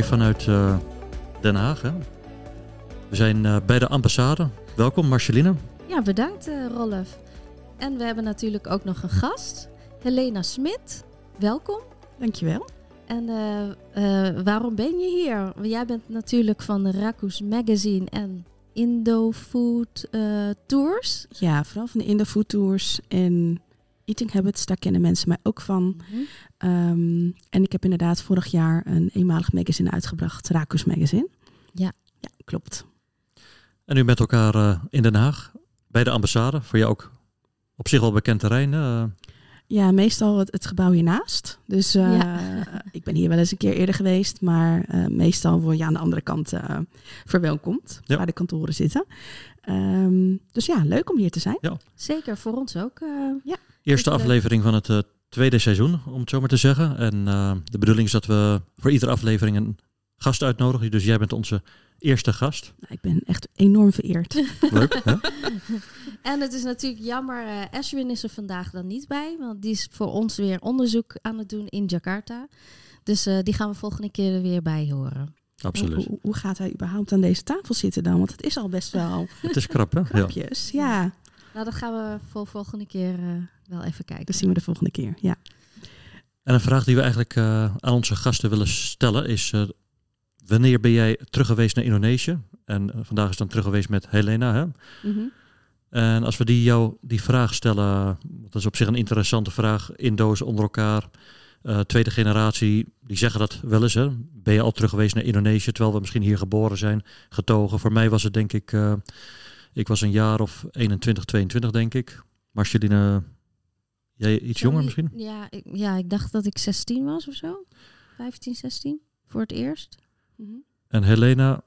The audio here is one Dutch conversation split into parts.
live vanuit uh, Den Haag. Hè? We zijn uh, bij de ambassade. Welkom Marceline. Ja, bedankt Rolf. En we hebben natuurlijk ook nog een gast, Helena Smit. Welkom. Dankjewel. En waarom ben je hier? Jij bent natuurlijk van de Rakus Magazine en Indo Food Tours. Ja, vooral van de Indo Food Tours en Eating Habits, daar kennen mensen mij ook van. Mhm. Ehm, en ik heb inderdaad vorig jaar een eenmalig magazine uitgebracht, Rakus Magazine. Ja. Ja, klopt. En u met elkaar uh, in Den Haag, bij de ambassade, voor jou ook op zich wel bekend terrein. Uh. Ja, meestal het, het, gebouw hiernaast. Dus uh, ja. ik ben hier wel eens een keer eerder geweest, maar meestal word je aan de andere kant verwelkomd, ja. waar de kantoren zitten. Um, dus ja, leuk om hier te zijn. Ja. Zeker, voor ons ook. ja. Eerste aflevering van het uh, tweede seizoen, om het zo maar te zeggen. En uh, de bedoeling is dat we voor iedere aflevering een gast uitnodigen. Dus jij bent onze eerste gast. Nou, ik ben echt enorm vereerd. Leuk, hè? En het is natuurlijk jammer, uh, Ashwin is er vandaag dan niet bij. Want die is voor ons weer onderzoek aan het doen in Jakarta. Dus uh, die gaan we volgende keer er weer bij horen. Absoluut. Hoe, hoe, gaat hij überhaupt aan deze tafel zitten dan? Want het is al best wel... Het is krap, hè? Krapjes, ja. ja. Nou, dat gaan we voor volgende keer uh, wel even kijken. Dat zien we de volgende keer, ja. En een vraag die we eigenlijk uh, aan onze gasten willen stellen is... Uh, wanneer ben jij terug geweest naar Indonesië? En vandaag is dan terug geweest met Helena, hè? Mm -hmm. En als we die jou die vraag stellen... Dat is op zich een interessante vraag. Indo's onder elkaar... Uh, tweede generatie, die zeggen dat wel eens. Hè? Ben je al terug geweest naar Indonesië, terwijl we misschien hier geboren zijn, getogen? Voor mij was het denk ik, uh, ik was een jaar of 21, 22 denk ik. Marceline, jij iets Sorry, jonger misschien? Ja ik, ja, ik dacht dat ik 16 was of zo. 15, 16 voor het eerst. Mm -hmm. En Helena?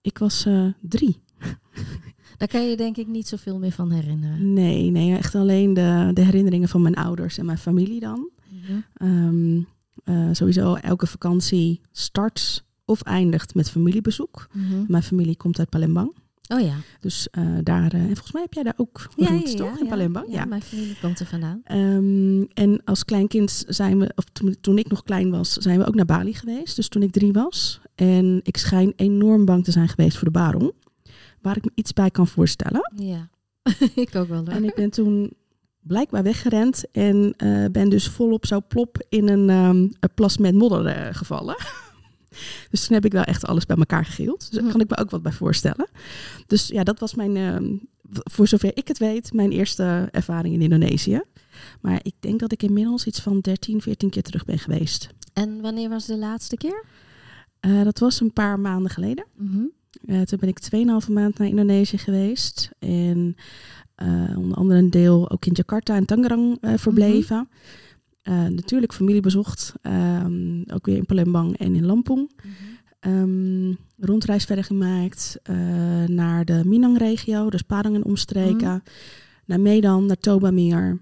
Ik was uh, drie. Daar kan je denk ik niet zoveel meer van herinneren. Nee, nee echt alleen de, de herinneringen van mijn ouders en mijn familie dan. Mm -hmm. um, uh, sowieso elke vakantie start of eindigt met familiebezoek. Mm -hmm. Mijn familie komt uit Palembang. Oh ja. Dus uh, daar, uh, en volgens mij heb jij daar ook ja, roots, ja, toch? ja, in Palembang? Ja, mijn familie komt er vandaan. Um, en als kleinkind zijn we, of toen, toen ik nog klein was, zijn we ook naar Bali geweest. Dus toen ik drie was. En ik schijn enorm bang te zijn geweest voor de barong. Waar ik me iets bij kan voorstellen. Ja, ik ook wel. Hoor. En ik ben toen blijkbaar weggerend en uh, ben dus volop zo plop in een, um, plas met modder gevallen. dus toen heb ik wel echt alles bij elkaar gegild. Dus daar kan ik me ook wat bij voorstellen. Dus ja, dat was mijn, uh, voor zover ik het weet, mijn eerste ervaring in Indonesië. Maar ik denk dat ik inmiddels iets van 13, 14 keer terug ben geweest. En wanneer was de laatste keer? Uh, dat was een paar maanden geleden. Mm -hmm. uh, toen ben ik 2,5 maand naar Indonesië geweest. En uh, onder andere een deel ook in Jakarta en Tangerang verbleven. Mm -hmm. Natuurlijk familie bezocht. Um, ook weer in Palembang en in Lampung. Mm -hmm. um, rondreis verder gemaakt naar de Minang-regio, dus Padang en omstreken. Naar Medan, naar Toba-meer.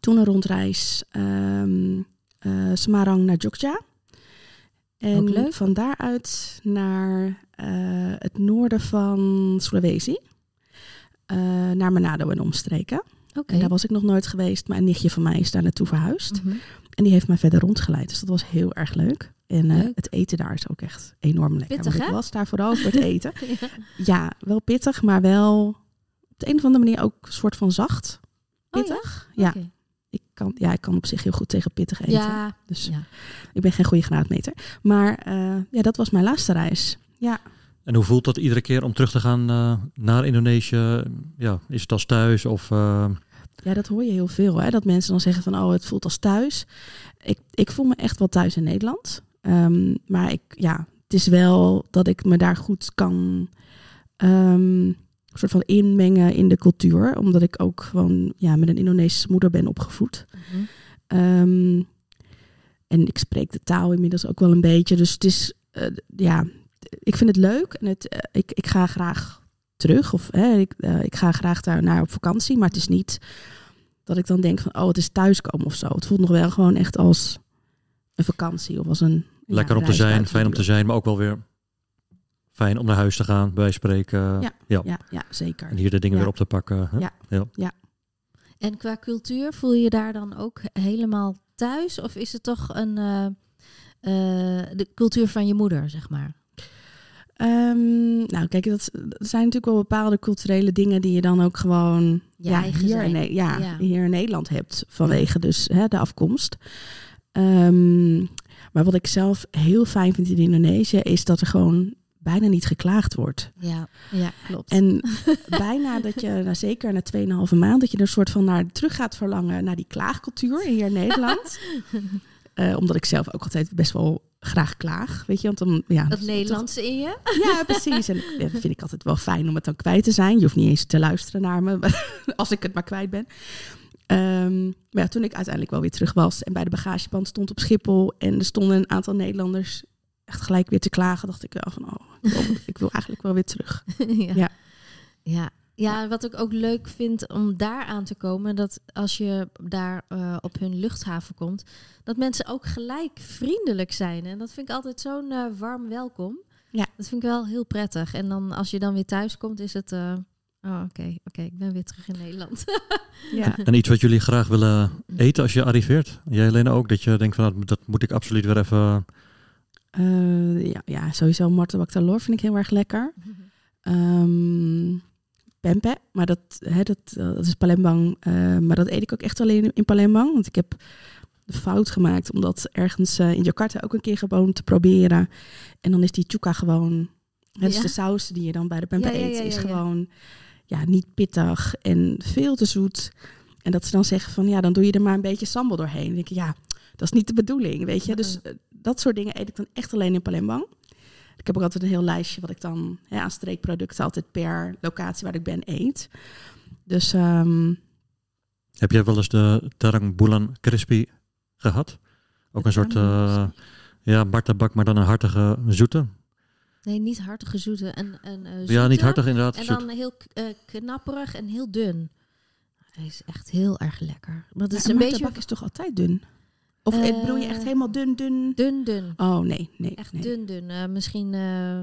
Toen een rondreis um, Semarang naar Jogja. En van daaruit naar het noorden van Sulawesi. Naar Manado en omstreken. Okay. En daar was ik nog nooit geweest, maar een nichtje van mij is daar naartoe verhuisd. Mm -hmm. En die heeft mij verder rondgeleid. Dus dat was heel erg leuk. En uh, het eten daar is ook echt enorm lekker. Pittig, Want hè? ik was daar vooral voor het eten. ja. ja. wel pittig, maar wel op de een of andere manier ook een soort van zacht. Pittig. Oh, ja. ja. Okay. Ik kan, ja, ik kan op zich heel goed tegen pittig eten. Ja, dus ja. ik ben geen goede graadmeter. Maar uh, ja, dat was mijn laatste reis. Ja. En hoe voelt dat iedere keer om terug te gaan uh, naar Indonesië? Ja, is het als thuis of... Ja, dat hoor je heel veel. Hè? Dat mensen dan zeggen van, oh, het voelt als thuis. Ik, ik voel me echt wel thuis in Nederland. Um, maar ik, ja, het is wel dat ik me daar goed kan... Um, soort van inmengen in de cultuur. Omdat ik ook gewoon ja, met een Indonesische moeder ben opgevoed. Mm -hmm. um, en ik spreek de taal inmiddels ook wel een beetje. Dus het is, uh, ja, ik vind het leuk. En het, uh, ik, ik ga graag terug. Of hè, ik, uh, ik ga graag daar naar op vakantie. Maar het is niet dat ik dan denk van, oh, het is thuiskomen of zo. Het voelt nog wel gewoon echt als een vakantie of als een... Lekker ja, om te zijn, fijn om te zijn, maar ook wel weer fijn om naar huis te gaan, bij spreken. Ja, ja. ja, ja zeker. En hier de dingen ja. weer op te pakken. Hè? Ja. ja. ja. En qua cultuur voel je je daar dan ook helemaal thuis of is het toch een, eh, eh, de cultuur van je moeder, zeg maar? Ehm, nou, kijk, dat, dat zijn natuurlijk wel bepaalde culturele dingen die je dan ook gewoon ja, hier, zijn. in, Ja. hier in Nederland hebt vanwege dus hè, de afkomst. Ehm, maar wat ik zelf heel fijn vind in Indonesië is dat er gewoon bijna niet geklaagd wordt. Ja, ja klopt. En bijna dat je, nou, zeker na 2,5 maand, dat je er een soort van naar terug gaat verlangen naar die klaagcultuur hier in Nederland. Eh, omdat ik zelf ook altijd best wel graag klaag, weet je, want dan ja, dat Nederlandse in je? ja, precies. En dat vind ik altijd wel fijn om het dan kwijt te zijn. Je hoeft niet eens te luisteren naar me, als ik het maar kwijt ben. Ehm, maar ja, toen ik uiteindelijk wel weer terug was en bij de bagageband stond op Schiphol en er stonden een aantal Nederlanders echt gelijk weer te klagen, dacht ik wel van, oh, ik wil, ik wil eigenlijk wel weer terug. ja. Ja. ja. Ja, wat ik ook leuk vind om daar aan te komen, dat als je daar eh, op hun luchthaven komt, dat mensen ook gelijk vriendelijk zijn. En dat vind ik altijd zo'n eh, warm welkom. Ja. Dat vind ik wel heel prettig. En dan als je dan weer thuis komt, is het. eh, oh, oké, oké, ik ben weer terug in Nederland. Ja. En iets wat jullie graag willen eten als je arriveert? Jij Helena ook? Dat je denkt van nou, dat moet ik absoluut weer even... Eh, ja, ja, sowieso martabak talor vind ik heel erg lekker. Ehm pempe, maar dat, hè, dat, eh, dat is Palembang. eh, maar dat eet ik ook echt alleen in Palembang. Want ik heb de fout gemaakt om dat ergens eh, in Jakarta ook een keer gewoon te proberen. En dan is die chuka gewoon... dus Ja. de saus die je dan bij de pempe Ja, ja, eet, is gewoon ja, niet pittig en veel te zoet. En dat ze dan zeggen van, ja, dan doe je er maar een beetje sambal doorheen. Dan denk ik, ja, dat is niet de bedoeling, weet je. Dus dat soort dingen eet ik dan echt alleen in Palembang. Ik heb ook altijd een heel lijstje wat ik dan hè, aan streekproducten altijd per locatie waar ik ben eet. Dus ehm, Heb jij wel eens de Tarang Bulan Crispy gehad? Ook een soort eh ja, martabak, maar dan een hartige zoete. Nee, niet hartige zoete. En, en, eh, Ja, niet hartig inderdaad. En zoet. dan heel eh, knapperig en heel dun. Hij is echt heel erg lekker. Maar het is ja, een beetje is toch altijd dun? Of Eh, eh, bedoel je echt helemaal dun, dun? dun, dun. Oh nee, nee. Echt nee. dun, dun. Eh, misschien eh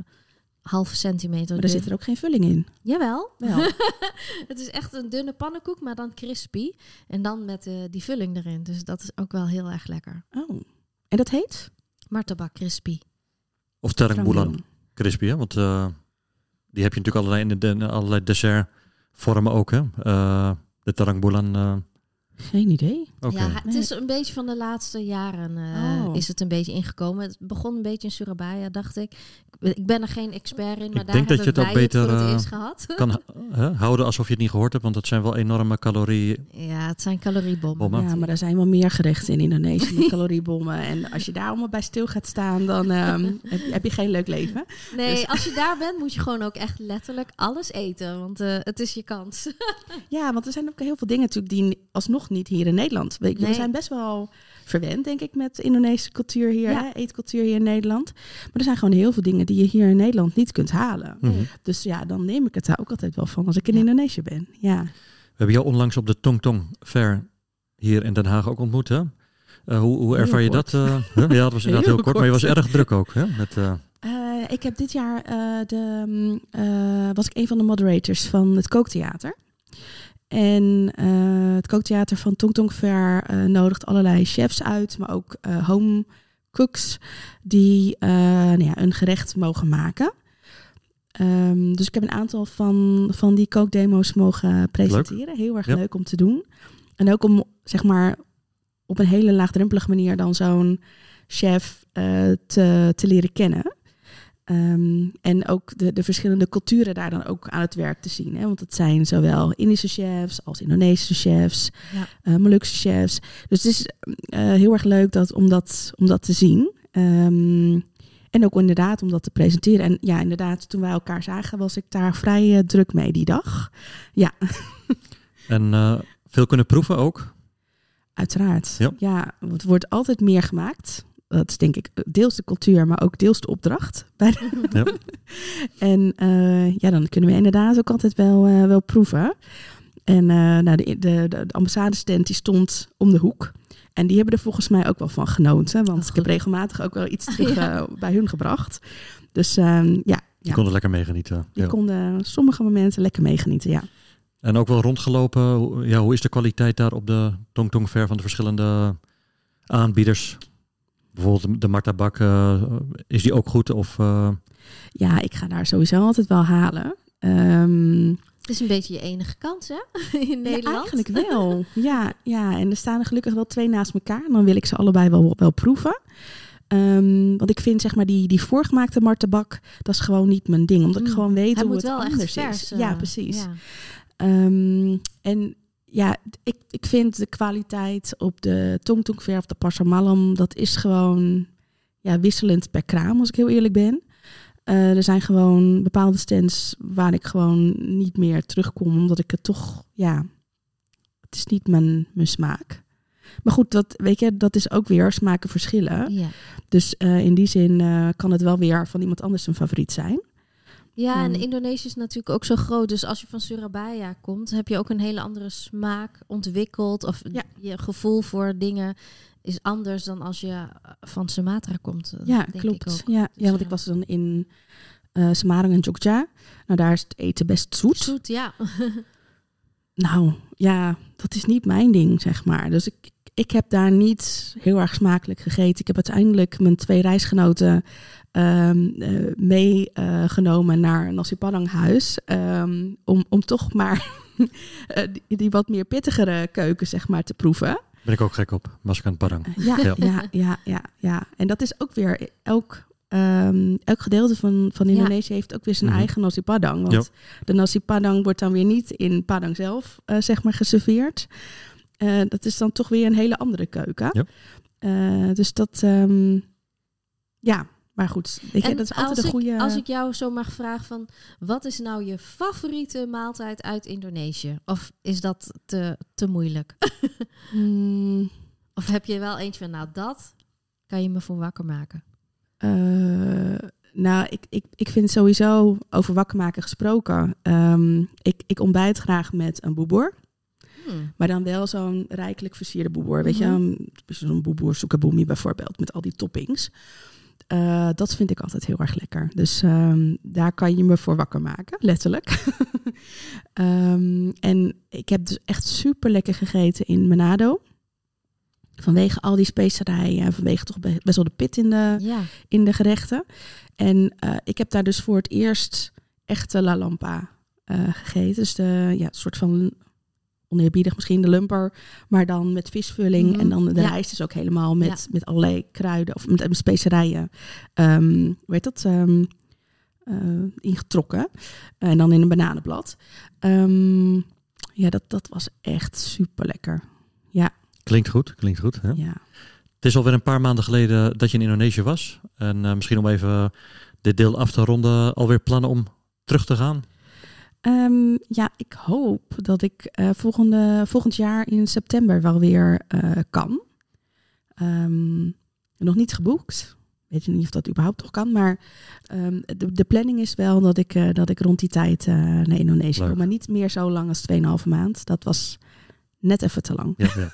halve centimeter Maar dun. er zit er ook geen vulling in. Jawel. Wel. het is echt een dunne pannenkoek, maar dan crispy. En dan met eh, die vulling erin. Dus dat is ook wel heel erg lekker. Oh. En dat heet? Martabak crispy. Of Tarang Trangbulan. Bulan Crispy, hè? Want eh, die heb je natuurlijk allerlei, in de, allerlei dessertvormen ook, hè? Eh, de Tarang Bulan, eh, Geen idee. Ja, het is een beetje van de laatste jaren eh, Oh. is het een beetje ingekomen. Het begon een beetje in Surabaya, dacht ik. Ik- ben er geen expert in, maar Ik daar denk dat je het ook beter, het eh, gehad. Kan hè, houden alsof je het niet gehoord hebt, want dat zijn wel enorme calorieën. Ja, het zijn caloriebommen. Bommen. Ja, maar er zijn wel meer gerechten in Indonesië met caloriebommen. En als je daar allemaal bij stil gaat staan, dan ehm, heb, je- heb je geen leuk leven. Nee, Dus- als je daar bent, moet je gewoon ook echt letterlijk alles eten. Want eh, het is je kans. Ja, want er zijn ook heel veel dingen natuurlijk die alsnog niet hier in Nederland. Nee. We zijn best wel verwend, denk ik, met de Indonesische cultuur hier, Ja. hè, eetcultuur hier in Nederland. Maar er zijn gewoon heel veel dingen die je hier in Nederland niet kunt halen. Mhm. Dus ja, dan neem ik het daar ook altijd wel van als ik in Ja. Indonesië ben. Ja. We hebben jou onlangs op de Tong Tong Fair hier in Den Haag ook ontmoet, hè? Eh, hoe, hoe Heel ervaar je kort. dat? eh, ja, dat was inderdaad heel, Heel kort, maar je was erg druk ook, hè? Met, eh, Eh, ik heb dit jaar eh, de, mm, eh, was ik een van de moderators van het Kooktheater. En eh, het Kooktheater van Tong Tong Fair eh, nodigt allerlei chefs uit, maar ook eh, home cooks die nou ja, een gerecht mogen maken. Ehm, dus ik heb een aantal van, van die kookdemo's mogen presenteren. Heel erg Ja. leuk om te doen. En ook om, zeg maar, op een hele laagdrempelige manier dan zo'n chef te, te leren kennen. Ehm, en ook de, de verschillende culturen daar dan ook aan het werk te zien. Hè? Want het zijn zowel Indische chefs als Indonesische chefs, Ja. eh Molukse chefs. Dus het is eh, heel erg leuk dat, om, dat, om dat te zien. Ehm, en ook inderdaad om dat te presenteren. En ja, inderdaad, toen wij elkaar zagen, was ik daar vrij eh, druk mee die dag. Ja, en eh, veel kunnen proeven ook. uiteraard. Ja. Ja, het wordt altijd meer gemaakt. Dat is denk ik deels de cultuur, maar ook deels de opdracht. Bij de- Ja. En eh, ja, dan kunnen we inderdaad ook altijd wel, eh, wel proeven. En eh, nou, de, de, de, ambassadestand die stond om de hoek. En die hebben er volgens mij ook wel van genoten. Want Oh, ik heb regelmatig ook wel iets terug Ja. bij hun gebracht. Dus ehm, ja, Je Ja. kon er lekker meegenieten. die Ja. konden sommige momenten lekker meegenieten. Ja. En ook wel rondgelopen. Hoe- Ja, hoe is de kwaliteit daar op de Tong Tong Fair van de verschillende aanbieders? Bijvoorbeeld de- de Marta Bak, eh, is die ook goed? Of, eh, Ja, ik ga daar sowieso altijd wel halen. Ehm, Het is een beetje je enige kans, hè? In ja, Nederland. eigenlijk wel. ja, ja, en er staan er gelukkig wel twee naast elkaar. En dan wil ik ze allebei wel, wel proeven. Ehm, want ik vind zeg maar die, die voorgemaakte martenbak, dat is gewoon niet mijn ding. Omdat ik Mm. gewoon weet Hij hoe moet het wel anders echt vers. is. eh, ja, precies. ja. Ehm, en ja, ik, ik vind de kwaliteit op de tongtongverf, of de passamallam, dat is gewoon ja, wisselend per kraam, als ik heel eerlijk ben. Eh, er zijn gewoon bepaalde stands waar ik gewoon niet meer terugkom, omdat ik het toch, ja, het is niet mijn, mijn smaak. Maar goed, dat, weet je, dat is ook weer smaken verschillen. Ja. Dus eh, in die zin eh, kan het wel weer van iemand anders een favoriet zijn. Ja, en Ehm. Indonesië is natuurlijk ook zo groot. Dus als je van Surabaya komt, heb je ook een hele andere smaak ontwikkeld. Of Ja. je gevoel voor dingen is anders dan als je eh, van Sumatra komt. Ja, denk ik klopt. ook. Ja, Dus, ja, want ik ja. was dan in eh Semarang en Jogja. Nou, daar is het eten best zoet. Zoet, ja. Nou, ja, dat is niet mijn ding, zeg maar. Dus ik, ik heb daar niet heel erg smakelijk gegeten. Ik heb uiteindelijk mijn twee reisgenoten ehm, eh, meegenomen naar een nasi padang huis. ehm, om, om toch maar eh, die, die wat meer pittigere keuken, zeg maar, te proeven. ben ik ook gek op, Maskan Padang. Ja, Ja. ja, ja, ja, ja. En dat is ook weer elk, ehm, elk gedeelte van, van Ja. Indonesië heeft ook weer zijn Mhm. eigen nasi padang. Want de nasi padang wordt dan weer niet in Padang zelf, eh, zeg maar, geserveerd. Eh, dat is dan toch weer een hele andere keuken. Eh, dus dat, ehm, ja, maar goed. En dat is altijd een ik- goede... Als ik jou zo mag vragen van, wat is nou je favoriete maaltijd uit Indonesië? Of is dat te, te moeilijk? Mm, Of heb je wel eentje van, nou dat kan je me voor wakker maken? Eh, nou, ik, ik, ik vind sowieso over wakker maken gesproken. ehm, ik, ik ontbijt graag met een boeboer. Hmm. Maar dan wel zo'n rijkelijk versierde boeboer. Weet Mhm. je, um, zo'n boeboer soekaboemi bijvoorbeeld, met al die toppings. Eh, dat vind ik altijd heel erg lekker. Dus ehm, daar kan je me voor wakker maken, letterlijk. Ehm, en ik heb dus echt super lekker gegeten in Manado. Vanwege al die specerijen, vanwege toch be- best wel de pit in de, Ja, in de gerechten. En eh, ik heb daar dus voor het eerst echte La Lampa eh, gegeten. Dus de ja, soort van oneerbiedig misschien de lumper, maar dan met visvulling. Mhm. En dan de Ja. rijst is ook helemaal met, met allerlei kruiden of met, met specerijen. Ehm hoe heet dat? Ehm, eh, ingetrokken. en dan in een bananenblad. Ehm, ja, dat, dat was echt super lekker. Klinkt goed, klinkt goed. Hè? Ja. Het is alweer een paar maanden geleden dat je in Indonesië was. En eh, misschien om even dit deel af te ronden, alweer plannen om terug te gaan. Ehm, ja, ik hoop dat ik eh, volgende, volgend jaar in september wel weer eh, kan. Ehm, nog niet geboekt. Weet je niet of dat überhaupt nog kan. Maar ehm, de, de planning is wel dat ik, eh, dat ik rond die tijd naar Indonesië kom. Maar niet meer zo lang als 2,5 maand. Dat was net even te lang. Ja, ja.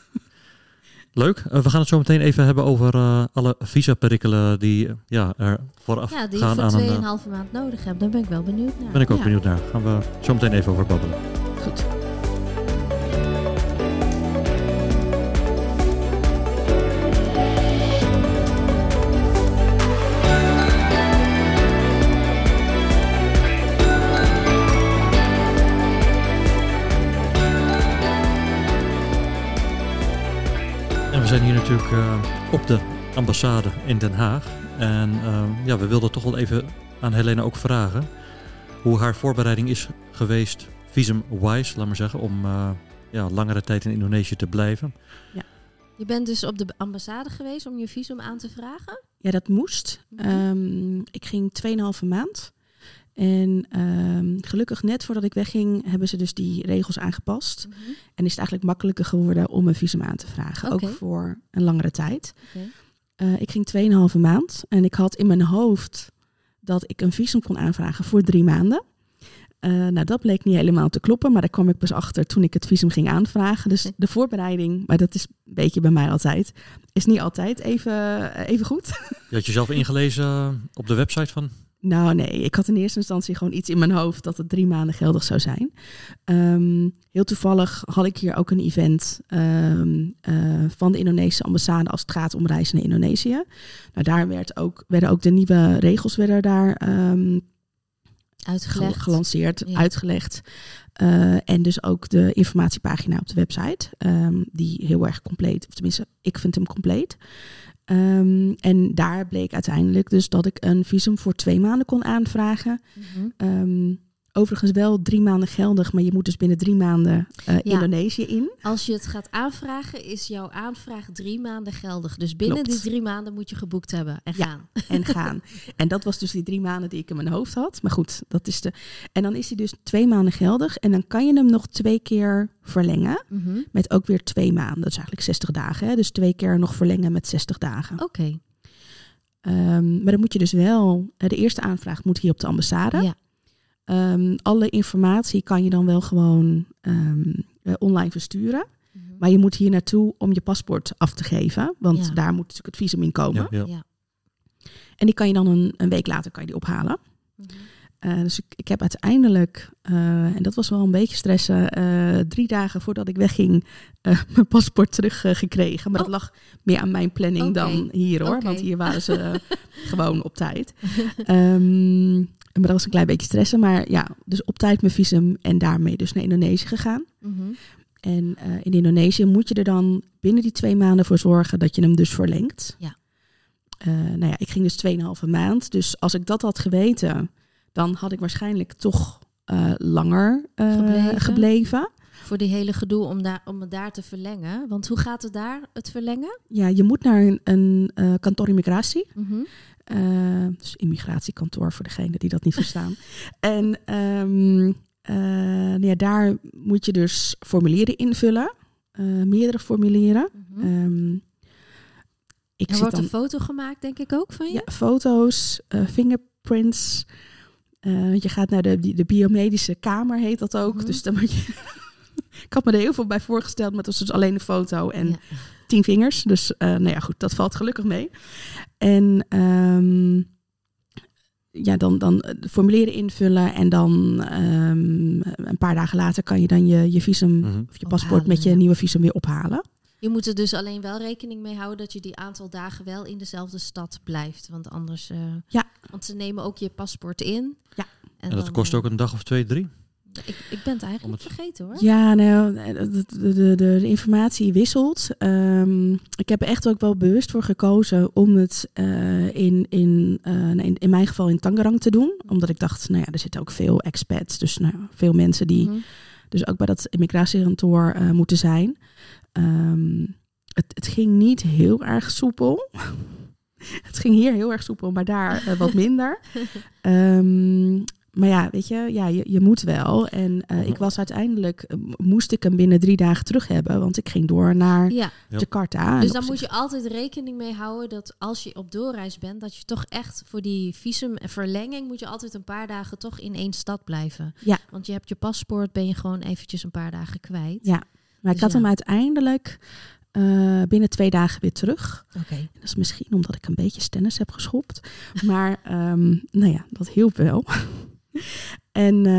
Leuk. Eh, we gaan het zo meteen even hebben over eh, alle visa-perikelen die eh, ja, er vooraf ja die gaan voor aan een... eh, 2,5 maand nodig hebt. Daar ben ik wel benieuwd naar. ben ik ook Ja. benieuwd naar. Gaan we zo meteen even over babbelen. Goed. Zijn hier natuurlijk eh, op de ambassade in Den Haag. En eh, ja, we wilden toch wel even aan Helena ook vragen hoe haar voorbereiding is geweest, visum-wise, laat maar zeggen, om eh, ja, langere tijd in Indonesië te blijven. Je bent dus op de ambassade geweest om je visum aan te vragen? Ja, dat moest. Ehm, ik ging 2,5 maand. En ehm, gelukkig net voordat ik wegging, hebben ze dus die regels aangepast. En is het eigenlijk makkelijker geworden om een visum aan te vragen. Ook voor een langere tijd. Oké. Eh, ik ging 2,5 maand. En ik had in mijn hoofd dat ik een visum kon aanvragen voor drie maanden. Eh, nou, dat bleek niet helemaal te kloppen. Maar daar kwam ik pas achter toen ik het visum ging aanvragen. Dus de voorbereiding, maar dat is een beetje bij mij altijd, is niet altijd even, even goed. Je had jezelf ingelezen op de website van Nou nee, ik had in eerste instantie gewoon iets in mijn hoofd dat het drie maanden geldig zou zijn. Ehm, heel toevallig had ik hier ook een event ehm, eh, van de Indonesische ambassade als het gaat om reizen naar Indonesië. Nou, daar werd ook, werden ook de nieuwe regels werden daar ehm, Uitgelegd. ge- gelanceerd, Ja. uitgelegd. Eh, en dus ook de informatiepagina op de website, die heel erg compleet, of tenminste, ik vind hem compleet. Ehm, en daar bleek uiteindelijk dus dat ik een visum voor twee maanden kon aanvragen. Mhm. Ehm, overigens wel drie maanden geldig, maar je moet dus binnen drie maanden Ja. Indonesië in. Als je het gaat aanvragen, is jouw aanvraag drie maanden geldig. Dus binnen Klopt. die drie maanden moet je geboekt hebben en Ja. gaan. en gaan. En dat was dus die drie maanden die ik in mijn hoofd had. Maar goed, dat is de. En dan is hij dus twee maanden geldig. En dan kan je hem nog twee keer verlengen. Mhm. Met ook weer twee maanden. Dat is eigenlijk 60 dagen. Hè? Dus twee keer nog verlengen met 60 dagen. Oké. Ehm, maar dan moet je dus wel. eh, De eerste aanvraag moet hier op de ambassade. Ja. Ehm, alle informatie kan je dan wel gewoon ehm, eh, online versturen. Mhm. Maar je moet hier naartoe om je paspoort af te geven. Want Ja. daar moet natuurlijk het visum in komen. Ja, ja. Ja. En die kan je dan een, een week later kan je die ophalen. Mhm. Eh, dus ik, ik heb uiteindelijk, eh, en dat was wel een beetje stressen, eh, drie dagen voordat ik wegging, eh, mijn paspoort teruggekregen. maar Oh. dat lag meer aan mijn planning dan hier hoor, want hier waren ze gewoon op tijd. Ehm, maar dat was een klein beetje stressen. Maar ja, dus op tijd mijn visum en daarmee dus naar Indonesië gegaan. Mhm. En eh, in Indonesië moet je er dan binnen die twee maanden voor zorgen dat je hem dus verlengt. Ja. Eh, nou ja, ik ging dus 2,5 maand. Dus als ik dat had geweten, dan had ik waarschijnlijk toch eh, langer Gebleven. gebleven. Voor die hele gedoe om, daar, om het daar te verlengen. Want hoe gaat het daar, het verlengen? Ja, je moet naar een, een kantoor immigratie. Mhm. Dus immigratiekantoor voor degene die dat niet verstaan. En ehm, eh, nou ja, daar moet je dus formulieren invullen. Eh, meerdere formulieren. Mhm. Ehm, ik er wordt dan, een foto gemaakt, denk ik ook, van je? ja, foto's, fingerprints. Je gaat naar de, de biomedische kamer, heet dat ook. Mhm. Dus dan moet je... ik had me er heel veel bij voorgesteld, maar het was dus alleen een foto en Ja. Tien vingers. Dus eh, nou ja, goed, dat valt gelukkig mee. En ehm, ja, dan, dan eh, de formulieren invullen en dan ehm, een paar dagen later kan je dan je, je visum Mhm. of je paspoort Ophalen, met je ja. nieuwe visum weer ophalen. Je moet er dus alleen wel rekening mee houden dat je die aantal dagen wel in dezelfde stad blijft. Want anders. eh, Ja. Want ze nemen ook je paspoort in. Ja. En dat dan, kost ook een dag of twee, drie. Ik, ik ben het eigenlijk het- vergeten hoor. Ja, nou, de, de, de, informatie wisselt. Ehm, ik heb er echt ook wel bewust voor gekozen om het eh, in, in, eh, in, in mijn geval in Tangerang te doen. Omdat ik dacht, nou ja, er zitten ook veel expats. Dus nou, veel mensen die Mhm. dus ook bij dat immigratiekantoor eh, moeten zijn. Ehm, het, het ging niet heel erg soepel. het ging hier heel erg soepel, maar daar wat minder. Ehm, maar ja, weet je, ja, je, je moet wel. En eh, ik was uiteindelijk, eh, moest ik hem binnen drie dagen terug hebben, want ik ging door naar Ja, Ja. Jakarta. Dus dan moet je altijd rekening mee houden dat als je op doorreis bent, dat je toch echt voor die visumverlenging moet je altijd een paar dagen toch in één stad blijven. Ja. Want je hebt je paspoort, ben je gewoon eventjes een paar dagen kwijt. Ja. Maar ik Dus had ja. hem uiteindelijk eh, binnen twee dagen weer terug. Oké. Dat is misschien omdat ik een beetje stennis heb geschopt. Maar ehm, nou ja, dat hielp wel. en eh,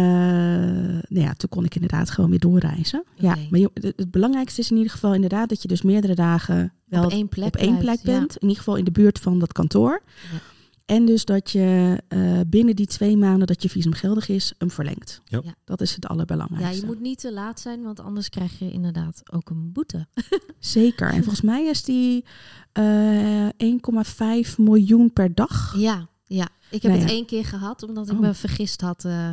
nou ja, toen kon ik inderdaad gewoon weer doorreizen. Ja, maar je- het, het belangrijkste is in ieder geval inderdaad dat je dus meerdere dagen wel op één plek, op één ja. bent. In ieder geval in de buurt van dat kantoor. Ja. En dus dat je eh, binnen die twee maanden dat je visum geldig is, hem verlengt. Ja. Ja. Dat is het Ja, allerbelangrijkste. je moet niet te laat zijn, want anders krijg je inderdaad ook een boete. Zeker. En volgens mij is die eh 1,5 miljoen per dag. Ja, ja. Ik heb Nou het één keer gehad, omdat ik Oh. me vergist had eh,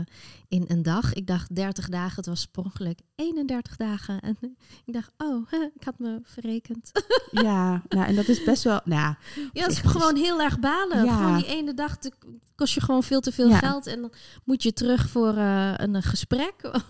in een dag. Ik dacht 30 dagen, het was sprongelijk 31 dagen. En ik dacht, oh, ik had me verrekend. Ja, nou, en dat is best wel. Nou, ja, het is gewoon heel erg balen. Ja. Gewoon die ene dag te- kost je gewoon veel te veel Ja. geld. En dan moet je terug voor eh, een gesprek. ja, want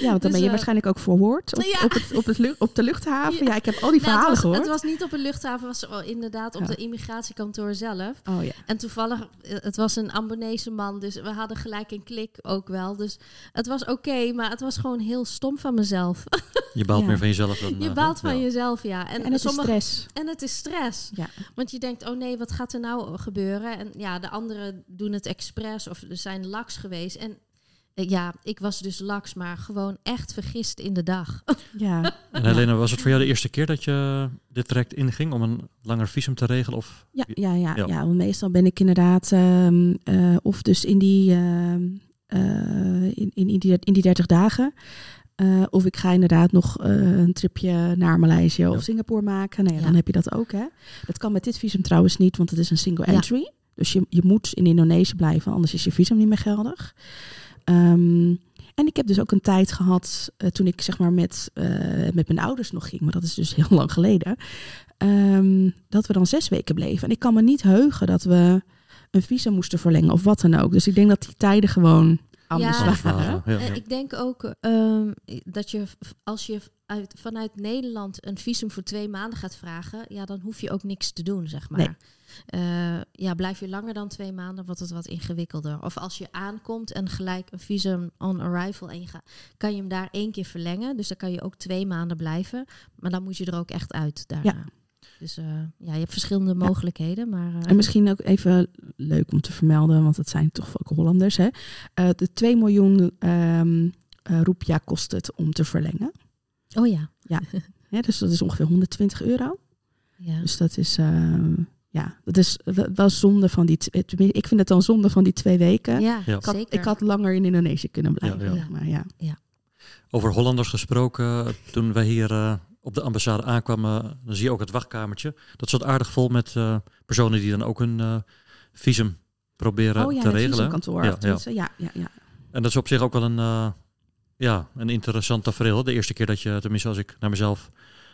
dan Dus, ben je eh, waarschijnlijk ook verhoord op, Ja. op, het, op, het op de luchthaven. Ja. Ik heb al die Nou, verhalen het, was, gehoord. het was niet op een luchthaven, het was inderdaad op de immigratiekantoor zelf. Oh ja. En toevallig, het was een Ambonese man, dus we hadden gelijk een klik ook wel. Dus het was oké, maar het was gewoon heel stom van mezelf. Je baalt Ja. meer van jezelf dan... je eh, baalt van ja. jezelf, ja. En, het is stress. En het is stress. Ja. Want je denkt, oh nee, wat gaat er nou gebeuren? En ja, de anderen doen het expres of er zijn laks geweest. En ja, ik was dus laks, maar gewoon echt vergist in de dag. Ja. En Helena, was het voor jou de eerste keer dat je dit traject inging om een langer visum te regelen? Of Ja, ja, ja, Ja. meestal ben ik inderdaad ehm, eh, of dus in die, ehm, eh, in, in, in die, in die 30 dagen. eh, of ik ga inderdaad nog eh, een tripje naar Maleisië of. Singapore maken. Nou ja, Ja. dan heb je dat ook. Hè. Dat kan met dit visum trouwens niet, want het is een single Ja. entry. Dus je, je moet in Indonesië blijven, anders is je visum niet meer geldig. Ehm, en ik heb dus ook een tijd gehad eh, toen ik zeg maar met, eh, met mijn ouders nog ging, maar dat is dus heel lang geleden. ehm, dat we dan zes weken bleven. En ik kan me niet heugen dat we een visa moesten verlengen of wat dan ook. Dus ik denk dat die tijden gewoon anders Ja. waren. Ja, En ja. ik denk ook ehm, dat je als je uit, vanuit Nederland een visum voor twee maanden gaat vragen, ja, dan hoef je ook niks te doen, zeg maar. Nee. Eh, ja, blijf je langer dan twee maanden, wordt het wat ingewikkelder. Of als je aankomt en gelijk een visum on arrival en je gaat, kan je hem daar één keer verlengen. Dus dan kan je ook twee maanden blijven. Maar dan moet je er ook echt uit daarna. Ja. Dus eh, ja, je hebt verschillende mogelijkheden. Maar, eh, En misschien ook even leuk om te vermelden, want het zijn toch ook Hollanders. Hè? De 2 miljoen ehm eh, roepia kost het om te verlengen. Oh ja. Hè, dus dat is ongeveer 120 euro. ja. Dus dat is, ehm, ja, dat is wel- zonde van die. Ik vind het dan zonde van die twee weken. Ja, Ja. Ik, had, zeker. ik had langer in Indonesië kunnen blijven. Ja, ja. Maar ja. Over Hollanders gesproken, toen wij hier eh, op de ambassade aankwamen, dan zie je ook het wachtkamertje. Dat zat aardig vol met eh, personen die dan ook een eh, visum proberen oh ja, te regelen. visumkantoor. Ja, ja, ja, ja. En dat is op zich ook wel een, eh, ja, een interessant tafereel. De eerste keer dat je, tenminste als ik naar mezelf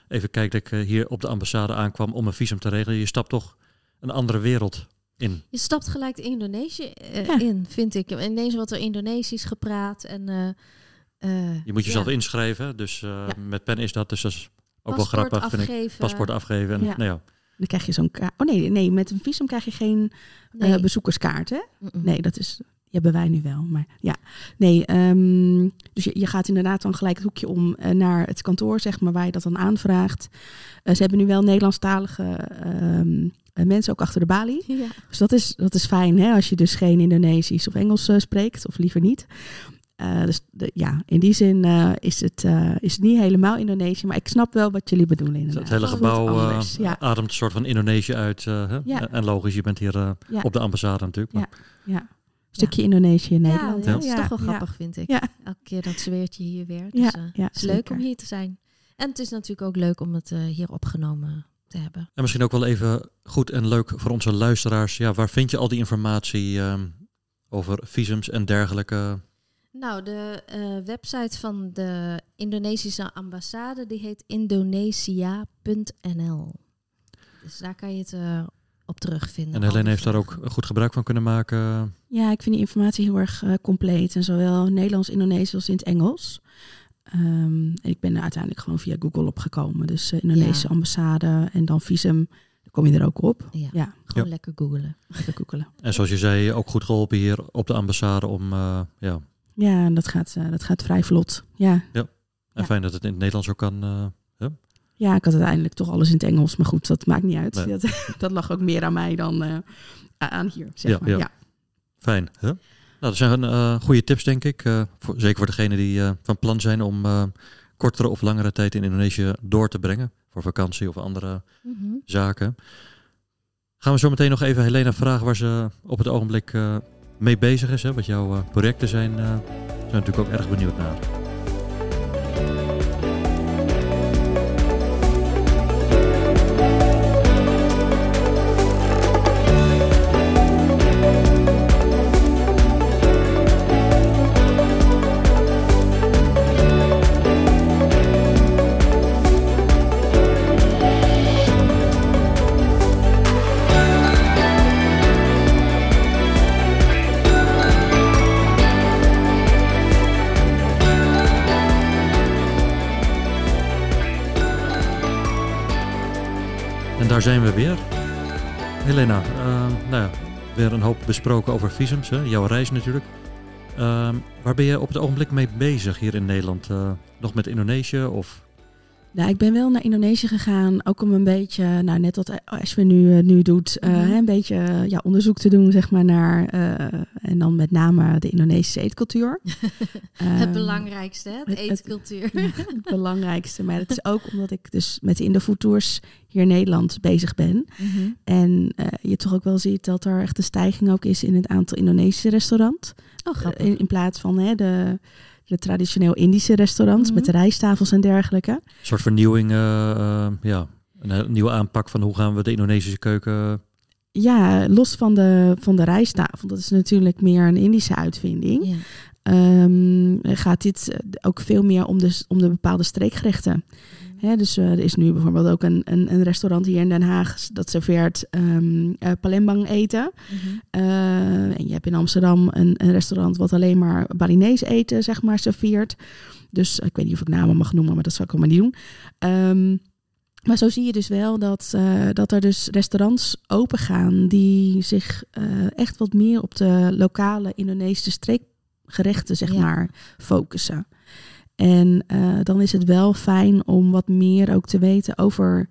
even kijk, dat ik eh, hier op de ambassade aankwam om een visum te regelen. Je stapt toch een andere wereld in. Je stapt gelijk Indonesië eh, Ja. in, vind ik. Ineens wordt er Indonesisch gepraat. En, eh, eh, Je moet jezelf ja. inschrijven, dus eh, Ja. met pen is dat, dus dat is ook wel Paspoort grappig, vind ik. afgeven. Paspoort afgeven. En, Ja. Nou ja, Dan krijg je zo'n kaart. Oh nee, nee, met een visum krijg je geen Nee. eh, bezoekerskaart. Hè? Nee, dat is. Die hebben wij nu wel. Maar ja, nee. ehm, dus je, je gaat inderdaad dan gelijk het hoekje om eh, naar het kantoor, zeg maar, waar je dat dan aanvraagt. Eh, ze hebben nu wel Nederlandstalige ehm, eh, mensen ook achter de balie. Ja. Dus dat is, dat is fijn, hè, als je dus geen Indonesisch of Engels spreekt, of liever niet. Eh, dus de, ja, in die zin eh, is, het, eh, is het niet helemaal Indonesië, maar ik snap wel wat jullie bedoelen. Dus Inderdaad. het hele gebouw ja. ademt een soort van Indonesië uit. hè? Ja. En logisch, je bent hier Ja. op de ambassade natuurlijk. Maar, Ja. Stukje Indonesië in Nederland. Ja, dat is toch wel grappig, vind ik. Ja. Elke keer dat zweertje hier weer. Dus, Ja, eh, ja, het is leuk zeker. om hier te zijn. En het is natuurlijk ook leuk om het eh, hier opgenomen te hebben. En misschien ook wel even goed en leuk voor onze luisteraars. Ja, waar vind je al die informatie ehm, over visums en dergelijke? Nou, de eh, website van de Indonesische ambassade die heet indonesia.nl. Dus daar kan je het eh, op terugvinden. En Helene heeft daar ook goed gebruik van kunnen maken. Ja, ik vind die informatie heel erg eh, compleet. En zowel Nederlands, Indonesisch als in het Engels. Ehm, en ik ben er uiteindelijk gewoon via Google opgekomen. Dus eh, Indonesische Ja. ambassade en dan visum. Dan kom je er ook op. Ja, Ja, gewoon Ja. lekker googelen. lekker googelen. En zoals je zei, ook goed geholpen hier op de ambassade om, eh, ja, Ja, en dat gaat, eh, dat gaat vrij vlot. Ja. en Ja. fijn dat het in het Nederlands ook kan. eh, ja, ik had uiteindelijk toch alles in het Engels. Maar goed, dat maakt niet uit. Nee. Dat, dat lag ook meer aan mij dan eh, aan hier, zeg Ja, maar. ja. Ja. Fijn. Hè? Nou, dat zijn eh goede tips, denk ik. eh, voor, zeker voor degenen die van plan zijn om kortere of langere tijd in Indonesië door te brengen. Voor vakantie of andere Mhm. zaken. Gaan we zo meteen nog even Helena vragen waar ze op het ogenblik mee bezig is. Hè? Wat jouw projecten zijn. zijn we natuurlijk ook erg benieuwd naar. Daar zijn we weer. Helena, eh, nou ja, weer een hoop besproken over visums, hè? jouw reis natuurlijk. Ehm, waar ben je op het ogenblik mee bezig hier in Nederland? Eh, nog met Indonesië of Nou, ik ben wel naar Indonesië gegaan, ook om een beetje, nou net wat Ashwin nu, eh, nu doet, eh, Mhm. een beetje eh, ja, onderzoek te doen, zeg maar, naar, en dan met name de Indonesische eetcultuur. het Ehm, belangrijkste, hè? de het- het- eetcultuur. Ja, het belangrijkste. Maar het is ook omdat ik dus met de Indofood Tours hier in Nederland bezig ben. Mhm. En eh, je toch ook wel ziet dat er echt een stijging ook is in het aantal Indonesische restaurants. Oh, grappig. In, in plaats van hè, de, de traditioneel Indische restaurants Mhm. met de rijsttafels en dergelijke. een soort vernieuwing, eh, eh, ja, een, eh, nieuwe aanpak van hoe gaan we de Indonesische keuken... Ja, los van de, van de rijsttafel. Dat is natuurlijk meer een Indische uitvinding. Ja. Ehm, gaat dit eh, ook veel meer om de, om de bepaalde streekgerechten. Dus eh, er is nu bijvoorbeeld ook een, een, een restaurant hier in Den Haag dat serveert eh, palembang eten. Mhm. Eh, en je hebt in Amsterdam een, een restaurant wat alleen maar Balinese eten zeg maar serveert. Dus ik weet niet of ik namen mag noemen, maar dat zal ik allemaal niet doen. Ehm, maar zo zie je dus wel dat, dat er dus restaurants open gaan die zich echt wat meer op de lokale Indonesische streekgerechten zeg Ja. maar focussen. En eh, dan is het wel fijn om wat meer ook te weten over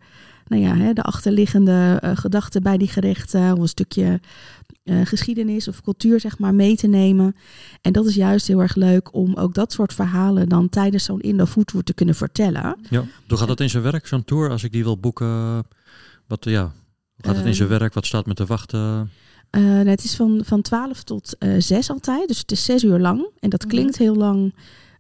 nou ja, hè, de achterliggende eh, gedachten bij die gerechten. Of een stukje eh, geschiedenis of cultuur zeg maar mee te nemen. En dat is juist heel erg leuk om ook dat soort verhalen dan tijdens zo'n Indo Food Tour te kunnen vertellen. Ja, hoe gaat dat in zijn werk, zo'n tour? Als ik die wil boeken, wat, ja, hoe gaat het in zijn werk? Wat staat me te wachten? Eh, nou, het is van, van 12 tot eh 6 altijd. Dus het is zes uur lang. En dat Mhm. klinkt heel lang.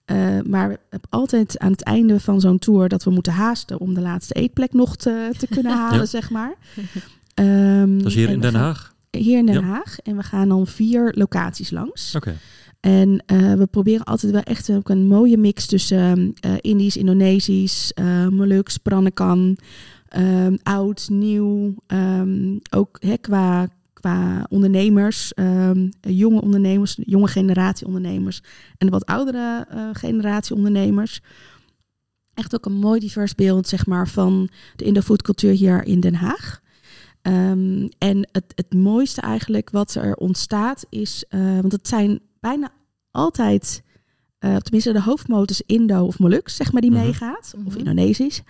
Eh, maar altijd aan het einde van zo'n tour dat we moeten haasten om de laatste eetplek nog te, te kunnen halen, Ja. zeg maar. Ehm, Dat is hier in Den gaan- Haag? Hier in Den Ja. Haag. En we gaan dan vier locaties langs. Oké. En eh, we proberen altijd wel echt ook een mooie mix tussen eh Indisch, Indonesisch, eh Moluks, ehm, oud, nieuw. ook hè, qua, qua ondernemers, ehm, jonge ondernemers, jonge generatie ondernemers en de wat oudere eh, generatie ondernemers. Echt ook een mooi divers beeld zeg maar, van de Indo-food cultuur hier in Den Haag. Ehm, en het, het mooiste eigenlijk wat er ontstaat is, eh, want het zijn bijna altijd, eh, tenminste de hoofdmotors Indo of Moluks, zeg maar, die Mhm. meegaat, of Mhm. Indonesisch.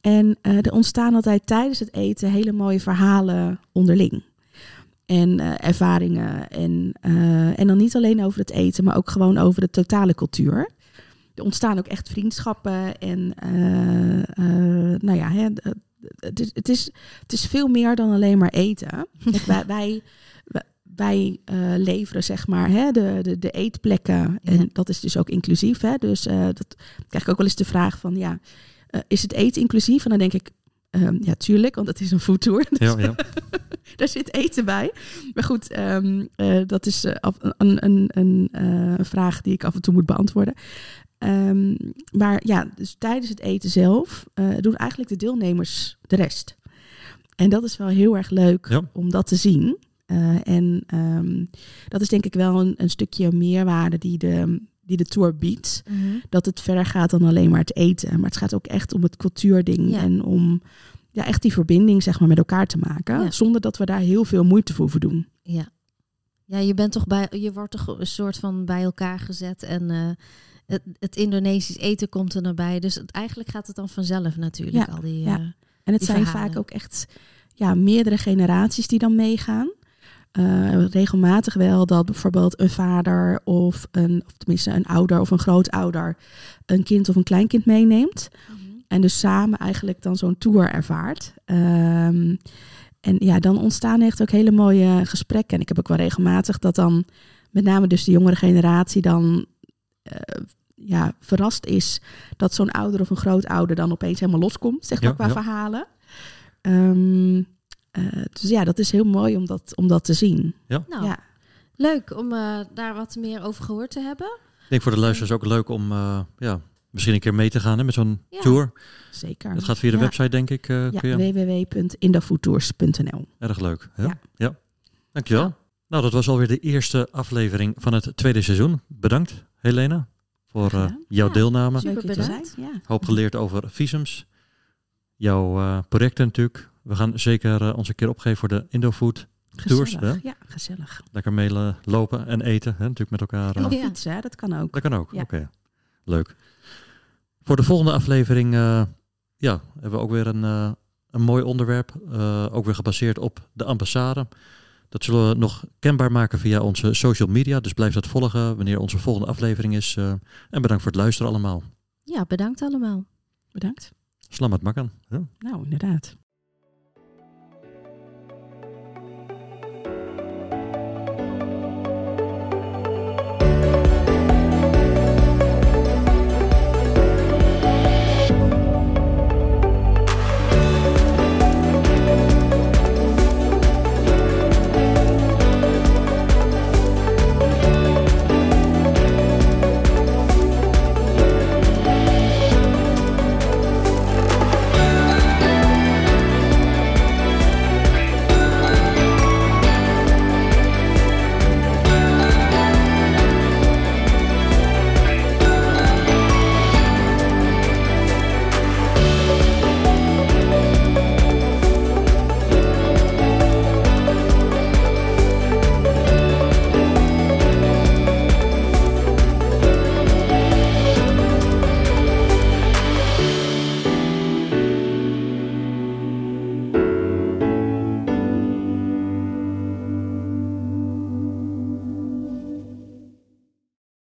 En eh, er ontstaan altijd tijdens het eten hele mooie verhalen onderling. En eh, ervaringen. En, eh, en dan niet alleen over het eten, maar ook gewoon over de totale cultuur. Er ontstaan ook echt vriendschappen. En eh, nou ja, hè, het, is, het, is, het is veel meer dan alleen maar eten. Wij, wij, wij- leveren zeg maar hè, de, de, de eetplekken. En Ja. dat is dus ook inclusief. Hè? Dus dat krijg ik ook wel eens de vraag van ja, is het eten inclusief? En dan denk ik, ehm, ja, tuurlijk, want het is een foodtour. Dus Ja, ja. daar zit eten bij. Maar goed, ehm, eh, dat is eh, af- een, een, een eh, vraag die ik af en toe moet beantwoorden. Ehm, maar ja, dus tijdens het eten zelf doen eigenlijk de deelnemers de rest. En dat is wel heel erg leuk Ja. om dat te zien. En dat is denk ik wel een, een stukje meerwaarde die de, die de tour biedt. Mhm. Dat het verder gaat dan alleen maar het eten. Maar het gaat ook echt om het cultuurding Ja. en om ja, echt die verbinding zeg maar, met elkaar te maken. Ja. Zonder dat we daar heel veel moeite voor hoeven doen. Ja. Ja, je bent toch bij, je wordt toch een soort van bij elkaar gezet en eh, het, het Indonesisch eten komt er naar bij. Dus het, eigenlijk gaat het dan vanzelf natuurlijk. Ja, al die, ja. eh, En het zijn verhalen. vaak ook echt ja, meerdere generaties die dan meegaan. Eh, regelmatig wel dat bijvoorbeeld een vader of een, of tenminste een ouder of een grootouder een kind of een kleinkind meeneemt. En dus samen eigenlijk dan zo'n tour ervaart. Ehm, en ja, dan ontstaan echt ook hele mooie gesprekken. En ik heb ook wel regelmatig dat dan met name dus de jongere generatie dan eh, ja, verrast is dat zo'n ouder of een grootouder dan opeens helemaal loskomt, zeg maar, Ja, qua ja. verhalen. Ehm, eh, dus ja, dat is heel mooi om dat, om dat te zien. Nou, Ja. leuk om eh, daar wat meer over gehoord te hebben. Ik denk voor de luisteraars ook leuk om eh, ja, misschien een keer mee te gaan hè, met zo'n Ja. tour. Zeker. Dat gaat via de Ja. website, denk ik. eh, Ja, kun je. www.indofoodtours.nl Erg leuk. Hè? Ja. Ja. Dankjewel. Ja. Nou, dat was alweer de eerste aflevering van het tweede seizoen. Bedankt, Helena, voor eh, jouw Ja. deelname. Super Leuk hier te bedankt. zijn. Ja. Hoop geleerd over visums. Jouw eh, projecten natuurlijk. We gaan zeker eh, ons een keer opgeven voor de Indofood tours. Hè? Ja, gezellig. Lekker mee lopen en eten, hè? natuurlijk met elkaar. En eh. Ja. fietsen, hè, dat kan ook. Dat kan ook. Ja. Oké, leuk. Voor de volgende aflevering eh, ja, hebben we ook weer een, eh, een mooi onderwerp. eh, ook weer gebaseerd op de ambassade. Dat zullen we nog kenbaar maken via onze social media. Dus blijf dat volgen wanneer onze volgende aflevering is. eh. en bedankt voor het luisteren allemaal. Ja, bedankt allemaal. Bedankt. Slamat makan. Ja. Nou, inderdaad.